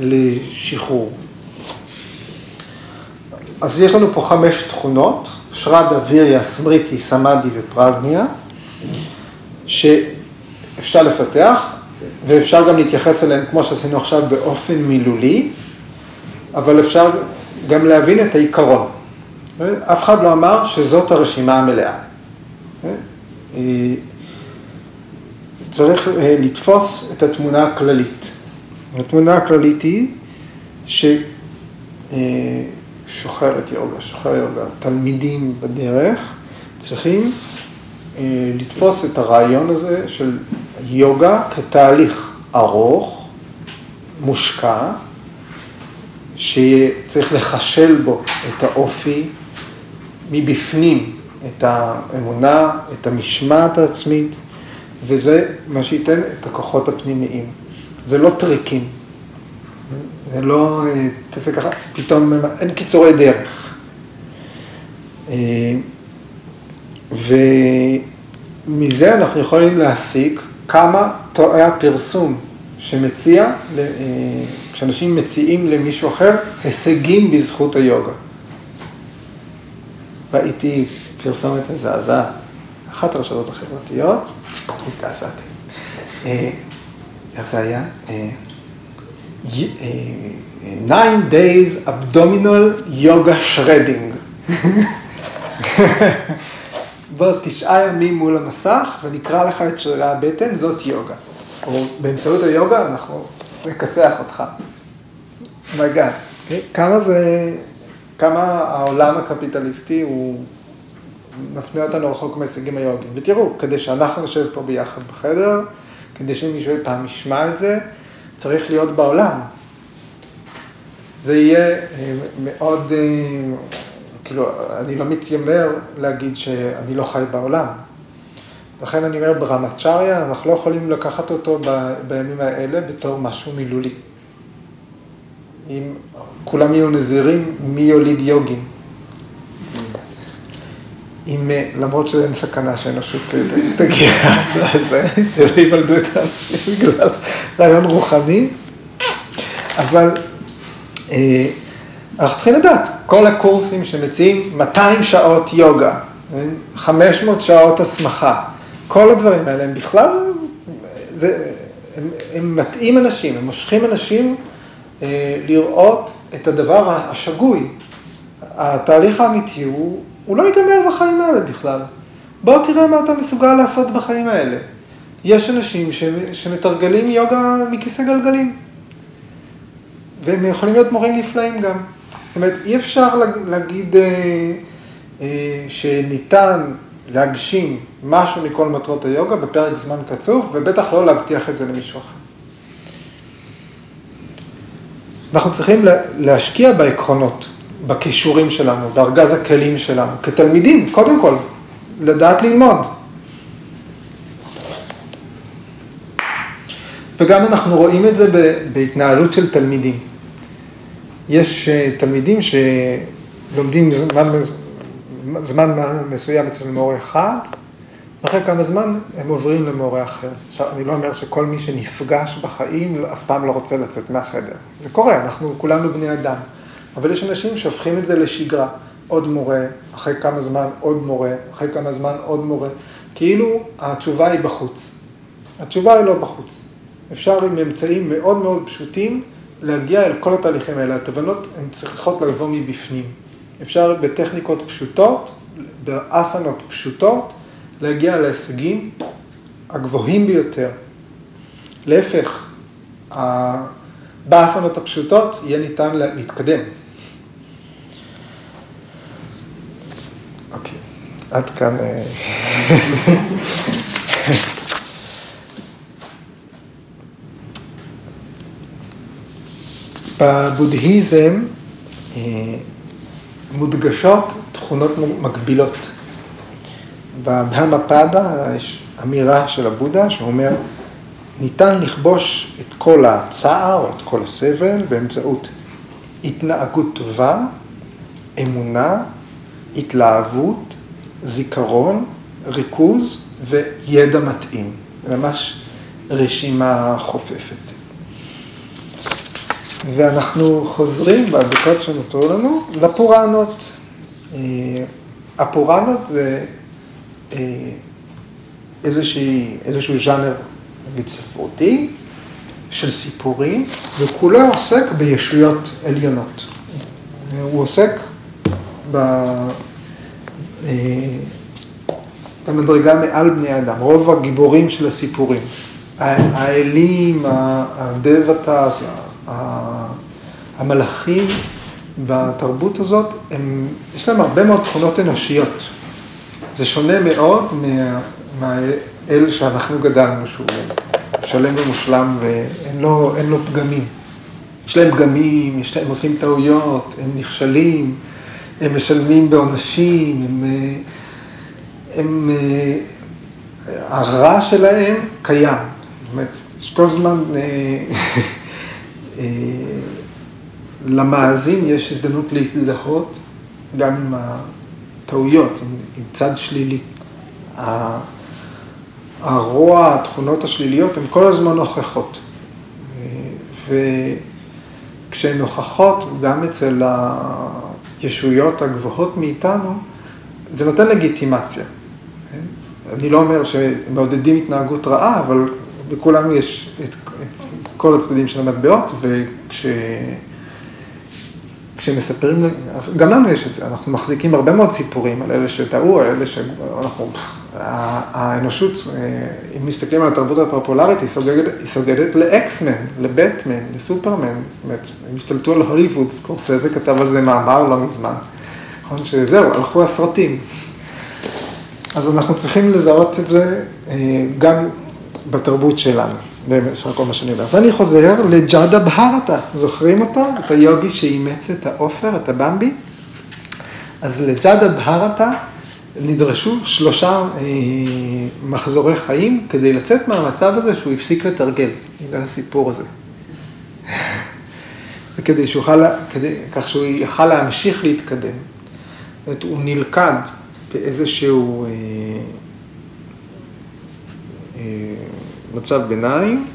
לשחרור. אז יש לנו פה חמש תכונות, שרדה, ויריה, סמריטי, סמאדי ופרגניה, שאפשר לפתח, ואפשר גם להתייחס אליהן, כמו שעשינו עכשיו, באופן מילולי, אבל אפשר גם להבין את העיקרון. אף אחד לא אמר שזאת הרשימה המלאה. צריך לתפוס את התמונה הכללית. התמונה הכללית היא ששוחרת יוגה, שוחר יוגה, תלמידים בדרך, צריכים לתפוס את הרעיון הזה של יוגה כתהליך ארוך, מושקע, שצריך לחשל בו את האופי מבפנים, את האמונה, את המשמעת העצמית, וזה מה שייתן את הכוחות הפנימיים. זה לא טריקים, זה לא, תעשה ככה, פתאום אין קיצורי דרך. ומזה אנחנו יכולים להסיק כמה טועה הפרסום שמציע, כשאנשים מציעים למישהו אחר, הישגים בזכות היוגה. ראיתי פרסומת מזעזעת, אחת הרשתות החברתיות, הזדעזעתי. איך זה היה? Nine days abdominal yoga shredding. בוא תשעה ימים מול המסך ונקרא לך את שרירי הבטן, זאת יוגה. או באמצעות היוגה אנחנו נכסח אותך. מגע. כמה זה, כמה העולם הקפיטליסטי הוא מפנה אותנו רחוק מההישגים היוגיים. ותראו, כדי שאנחנו נשב פה ביחד בחדר, כדי שמישהו פעם ישמע את זה, צריך להיות בעולם. זה יהיה מאוד, כאילו, אני לא מתיימר להגיד שאני לא חי בעולם. לכן אני אומר, ברמצ'ריה, אנחנו לא יכולים לקחת אותו בימים האלה בתור משהו מילולי. אם כולם יהיו נזירים, מי יוליד יוגים. אם, למרות שאין סכנה שהאנושות תגיע לזה, שלא יוולדו את האנשים בגלל רעיון רוחני, אבל אה, אנחנו צריכים לדעת, כל הקורסים שמציעים 200 שעות יוגה, 500 שעות הסמכה, כל הדברים האלה הם בכלל, זה, הם, הם מטעים אנשים, הם מושכים אנשים אה, לראות את הדבר השגוי. התהליך האמיתי הוא, הוא לא ייגמר בחיים האלה בכלל. בוא תראה מה אתה מסוגל לעשות בחיים האלה. יש אנשים ש, שמתרגלים יוגה מכיסא גלגלים, והם יכולים להיות מורים נפלאים גם. זאת אומרת, אי אפשר להגיד אה, אה, שניתן להגשים משהו מכל מטרות היוגה בפרק זמן קצוב, ובטח לא להבטיח את זה למישהו אחר. אנחנו צריכים להשקיע בעקרונות, בכישורים שלנו, בארגז הכלים שלנו, כתלמידים, קודם כל, לדעת ללמוד. וגם אנחנו רואים את זה בהתנהלות של תלמידים. יש אה, תלמידים שלומדים זמן, זמן מסוים אצל מורה אחד, ואחרי כמה זמן הם עוברים למורה אחר. עכשיו, אני לא אומר שכל מי שנפגש בחיים אף פעם לא רוצה לצאת מהחדר. זה קורה, אנחנו כולנו בני אדם. אבל יש אנשים שהופכים את זה לשגרה. עוד מורה, אחרי כמה זמן עוד מורה, אחרי כמה זמן עוד מורה. כאילו התשובה היא בחוץ. התשובה היא לא בחוץ. אפשר עם אמצעים מאוד מאוד פשוטים להגיע אל כל התהליכים האלה. התובנות הן צריכות לבוא מבפנים. אפשר בטכניקות פשוטות, באסנות פשוטות, להגיע להישגים הגבוהים ביותר. להפך, באסנות הפשוטות יהיה ניתן להתקדם. אוקיי, עד כאן. אה, בבודהיזם אה, מודגשות תכונות מקבילות. בהמפדה יש אמירה של הבודה שאומר, ניתן לכבוש את כל הצער את כל הסבל באמצעות התנהגות טובה, אמונה, התלהבות, זיכרון, ריכוז וידע מתאים. ממש רשימה חופפת. ואנחנו חוזרים בדקות שנותרו לנו לפורענות. אה, הפורענות זה אה, איזושהי, איזשהו ז'אנר, נגיד ספרותי, של סיפורים, וכולו עוסק בישויות עליונות. הוא עוסק ב... אה, במדרגה מעל בני אדם, רוב הגיבורים של הסיפורים. האלים, הדבטס, המלאכים בתרבות הזאת, הם, יש להם הרבה מאוד תכונות אנושיות. זה שונה מאוד מהאל שאנחנו גדלנו, שהוא שלם ומושלם ואין לו, לו פגמים. יש להם פגמים, יש להם, הם עושים טעויות, הם נכשלים, הם משלמים בעונשים, הם, הם, הרע שלהם קיים. זאת אומרת, כל הזמן, אה, למאזין יש הזדמנות להזדהות גם עם הטעויות, עם, עם צד שלילי. הרוע, התכונות השליליות, הן כל הזמן נוכחות. וכשהן נוכחות, גם אצל הישויות הגבוהות מאיתנו, זה נותן לגיטימציה. אני לא אומר שמעודדים התנהגות רעה, אבל בכולנו יש את, את כל הצדדים של המטבעות, וכש... כשמספרים, גם לנו יש את זה, אנחנו מחזיקים הרבה מאוד סיפורים על אלה שטעו, על אלה שאנחנו, האנושות, אה, אם מסתכלים על התרבות הפופולרית, היא סוגדת, סוגדת לאקסמן, לבטמן, לסופרמן, זאת אומרת, הם השתלטו על הוליווד, סקורסזה כתב על זה מאמר לא מזמן, נכון שזהו, הלכו הסרטים. אז אנחנו צריכים לזהות את זה אה, גם בתרבות שלנו. בסך הכל מה שאני אומר. ואני חוזר לג'אדה בהרתה, זוכרים אותו? את היוגי שאימץ את העופר, את הבמבי? אז לג'אדה בהרתה נדרשו שלושה אה, מחזורי חיים כדי לצאת מהמצב הזה שהוא הפסיק לתרגל, בגלל הסיפור הזה. וכדי שיוכל, כדי, כך שהוא יוכל להמשיך להתקדם. זאת אומרת, הוא נלכד באיזשהו אה, אה, מצב ביניים,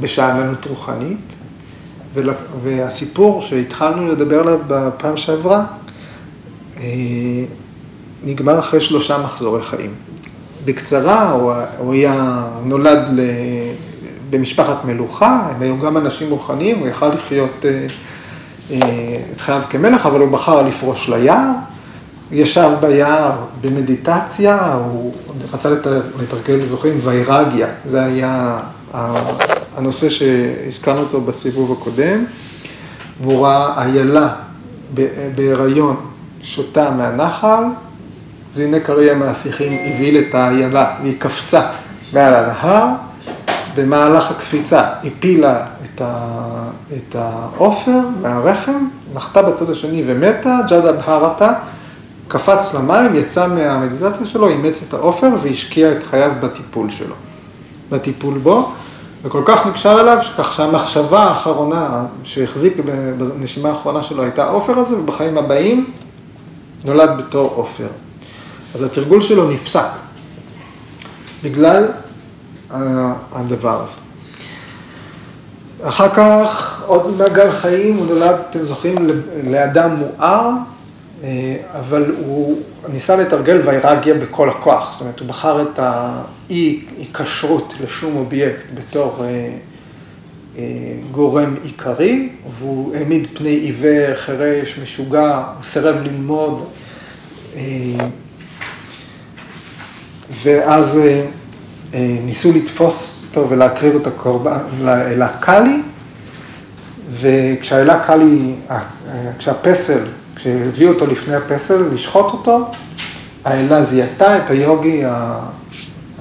בשאננות רוחנית, והסיפור שהתחלנו לדבר עליו בפעם שעברה, אה, נגמר אחרי שלושה מחזורי חיים. בקצרה, הוא, היה נולד ל, במשפחת מלוכה, הם היו גם אנשים רוחניים, הוא יכל לחיות אה, אה, את חייו כמלך, אבל הוא בחר לפרוש ליער, ישב ביער במדיטציה, הוא רצה לתרגל, זוכרים, ויירגיה, זה היה הנושא שהזכרנו אותו בסיבוב הקודם, והוא ראה איילה בהיריון שותה מהנחל, אז הנה קריה מהשיחים הבהיל את האיילה, והיא קפצה מעל הנהר, במהלך הקפיצה הפילה את, את העופר מהרחם, נחתה בצד השני ומתה, ג'אדה בהרתה, קפץ למים, יצא מהמדיטציה שלו, אימץ את העופר והשקיע את חייו בטיפול שלו, בטיפול בו. וכל כך נקשר אליו, כך שהמחשבה האחרונה שהחזיק בנשימה האחרונה שלו הייתה עופר הזה, ובחיים הבאים נולד בתור עופר. אז התרגול שלו נפסק בגלל הדבר הזה. אחר כך, עוד מעגל חיים, הוא נולד, אתם זוכרים, לאדם מואר, אבל הוא ניסה לתרגל ויירגיה בכל הכוח, זאת אומרת, הוא בחר את האי-היקשרות לשום אובייקט בתור אה, אה, גורם עיקרי, והוא העמיד פני עיוור, חירש, משוגע, הוא סירב ללמוד, ואז ניסו לתפוס אותו ולהקריב אותו קורבן לאלה קאלי, וכשהאלה קאלי, כשהפסל כשהביאו אותו לפני הפסל, לשחוט אותו, האלה זיהתה את היוגי ה...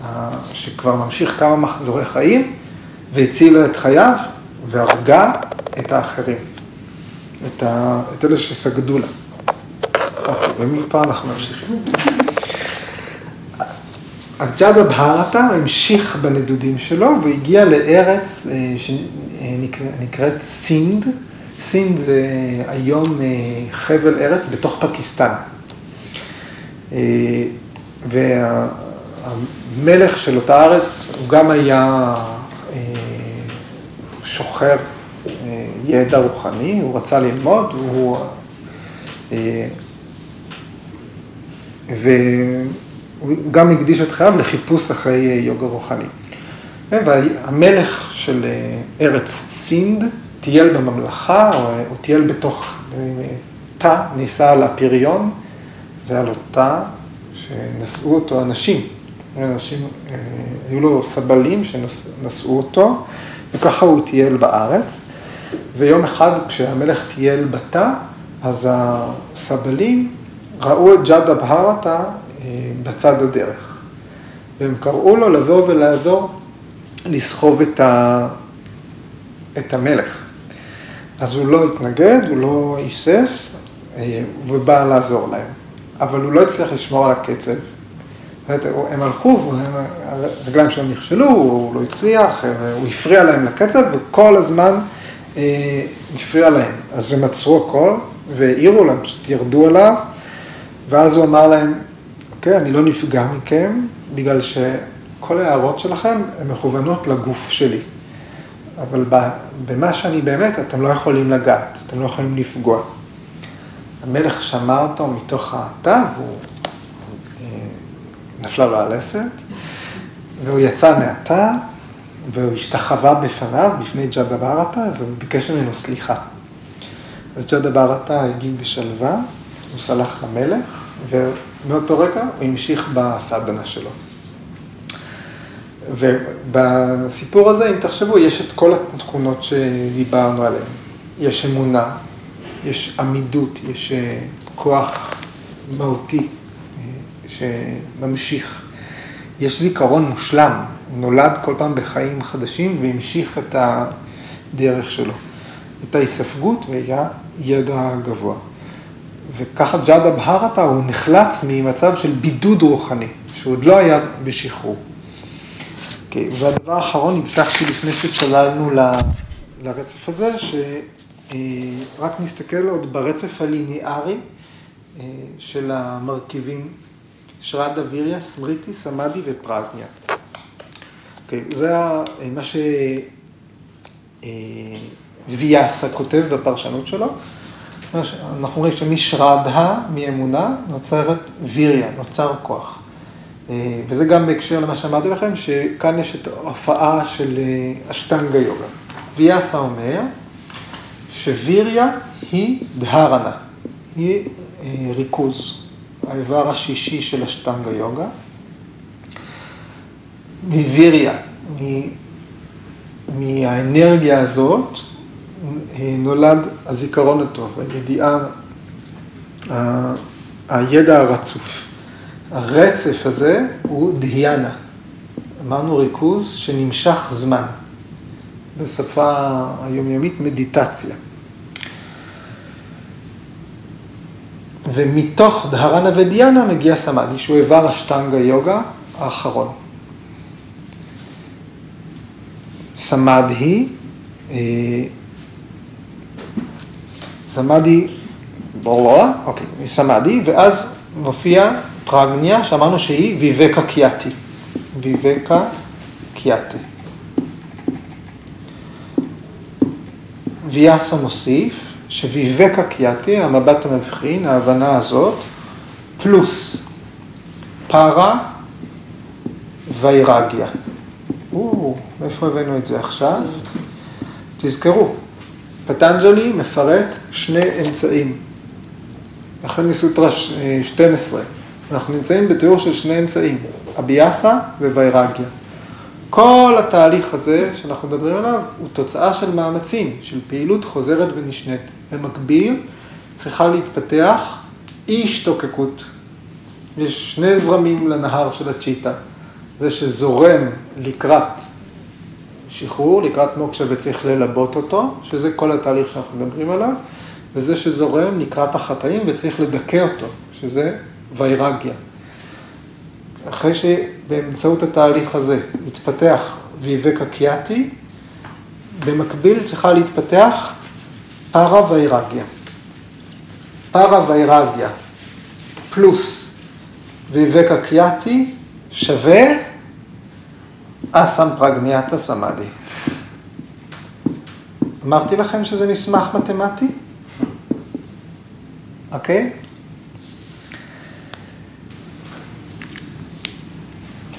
ה... שכבר ממשיך כמה מחזורי חיים, והצילה את חייו, והרגה את האחרים, את, ה... את אלה שסגדו לה. אוקיי, ומפה אנחנו ממשיכים. אז ג'אדה בהרתה המשיך בנדודים שלו והגיע לארץ אה, שנקראת סינד. סינד זה היום אה, חבל ארץ בתוך פקיסטן. אה, והמלך של אותה ארץ, הוא גם היה אה, שוחר ידע רוחני, הוא רצה ללמוד, הוא... והוא גם הקדיש את חייו לחיפוש אחרי יוגה רוחני. והמלך של ארץ סינד, טייל בממלכה, הוא טייל בתוך תא, נישא על אפריון, זה היה לו תא שנשאו אותו אנשים. אנשים, אה, היו לו סבלים שנשאו אותו, וככה הוא טייל בארץ. ויום אחד כשהמלך טייל בתא, אז הסבלים ראו את ג'אדה בהרתה אה, בצד הדרך. והם קראו לו לבוא ולעזור לסחוב את, ה... את המלך. אז הוא לא התנגד, הוא לא היסס, אה, ובא לעזור להם. אבל הוא לא הצליח לשמור על הקצב. הם הלכו, הרגליים שלהם נכשלו, הוא לא הצליח, אה, הוא הפריע להם לקצב, וכל הזמן אה, הפריע להם. אז הם עצרו הכל, והעירו להם, פשוט ירדו עליו, ואז הוא אמר להם, אוקיי, אני לא נפגע מכם, בגלל שכל ההערות שלכם הן מכוונות לגוף שלי. אבל במה שאני באמת, אתם לא יכולים לגעת, אתם לא יכולים לפגוע. המלך שמע אותו מתוך התא, והוא אה, נפלה לו הלסת, והוא יצא מהתא, והוא השתחווה בפניו, בפני ג'אדה ברטה, והוא ביקש ממנו סליחה. אז ג'אדה ברטה הגיב בשלווה, הוא סלח למלך, ומאותו רגע הוא המשיך בסדנה שלו. ובסיפור הזה, אם תחשבו, יש את כל התכונות שדיברנו עליהן. יש אמונה, יש עמידות, יש אה, כוח מהותי אה, שממשיך. יש זיכרון מושלם, הוא נולד כל פעם בחיים חדשים והמשיך את הדרך שלו. את ההיספגות והיה ידע גבוה. וככה ג'אדה בהרתה הוא נחלץ ממצב של בידוד רוחני, שהוא עוד לא היה בשחרור. אוקיי, והדבר האחרון, הבטחתי לפני שצללנו ל, לרצף הזה, אה, רק נסתכל עוד ברצף הליניארי אה, של המרכיבים שרדה, ויריה, סמריטי, סמאדי ופרגניה. אוקיי, זה מה שוויאסה כותב בפרשנות שלו. אנחנו רואים שמשרדה, מאמונה, נוצרת ויריה, נוצר כוח. וזה גם בהקשר למה שאמרתי לכם, שכאן יש את ההופעה של אשטנגה יוגה. ויאסה אומר שוויריה היא דהרנה, היא ריכוז, האיבר השישי של אשטנגה יוגה. מוויריה, מהאנרגיה הזאת, נולד הזיכרון הטוב, הידיעה, הידע הרצוף. הרצף הזה הוא דהיאנה, אמרנו ריכוז שנמשך זמן, בשפה היומיומית מדיטציה. ומתוך דהרנה ודיאנה מגיע סמאדי, שהוא איבר אשטנגה יוגה האחרון. סמאדי, סמאדי, ברור, אוקיי, סמאדי, ואז מופיע פרגניה, שאמרנו שהיא ויבקה קיאטי. ויבקה קיאטי. ויאסה מוסיף שוויבקה קיאטי, המבט המבחין, ההבנה הזאת, פלוס פארה ויירגיה. או, מאיפה הבאנו את זה עכשיו? תזכרו, פטנג'לי מפרט שני אמצעים. החל מסוטרה 12. אנחנו נמצאים בתיאור של שני אמצעים, אביאסה וויירגיה. כל התהליך הזה שאנחנו מדברים עליו הוא תוצאה של מאמצים, של פעילות חוזרת ונשנית. במקביל צריכה להתפתח אי השתוקקות. יש שני זרמים לנהר של הצ'יטה. זה שזורם לקראת שחרור, לקראת מוקשה וצריך ללבות אותו, שזה כל התהליך שאנחנו מדברים עליו, וזה שזורם לקראת החטאים וצריך לדכא אותו, שזה ויירגיה. אחרי שבאמצעות התהליך הזה יתפתח ויבקה קיאטי, במקביל צריכה להתפתח פארה ויירגיה. פארה ויירגיה פלוס ויבקה קיאטי שווה אסם פרגניאטה סמאדי. אמרתי לכם שזה מסמך מתמטי? אוקיי? Okay?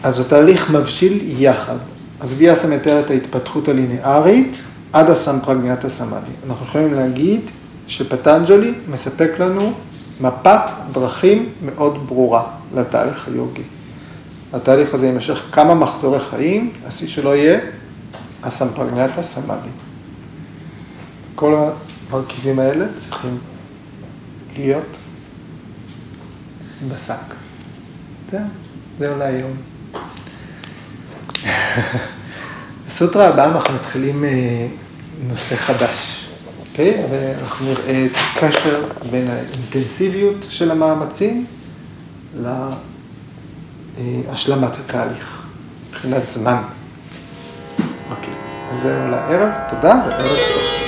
אז התהליך מבשיל יחד. אז ויאסה מתאר את ההתפתחות הליניארית עד הסמפרגניאטה סמאדי. אנחנו יכולים להגיד שפטנג'לי מספק לנו מפת דרכים מאוד ברורה לתהליך היוגי. התהליך הזה יימשך כמה מחזורי חיים, השיא שלו יהיה הסמפרגניאטה סמאדי. כל המרכיבים האלה צריכים להיות בשק. זהו, זהו להיום. בסוטרה הבאה אנחנו מתחילים נושא חדש, אוקיי? ואנחנו נראה את הקשר בין האינטנסיביות של המאמצים להשלמת התהליך, מבחינת זמן. אוקיי, אז זהו לערב, תודה וערב טוב.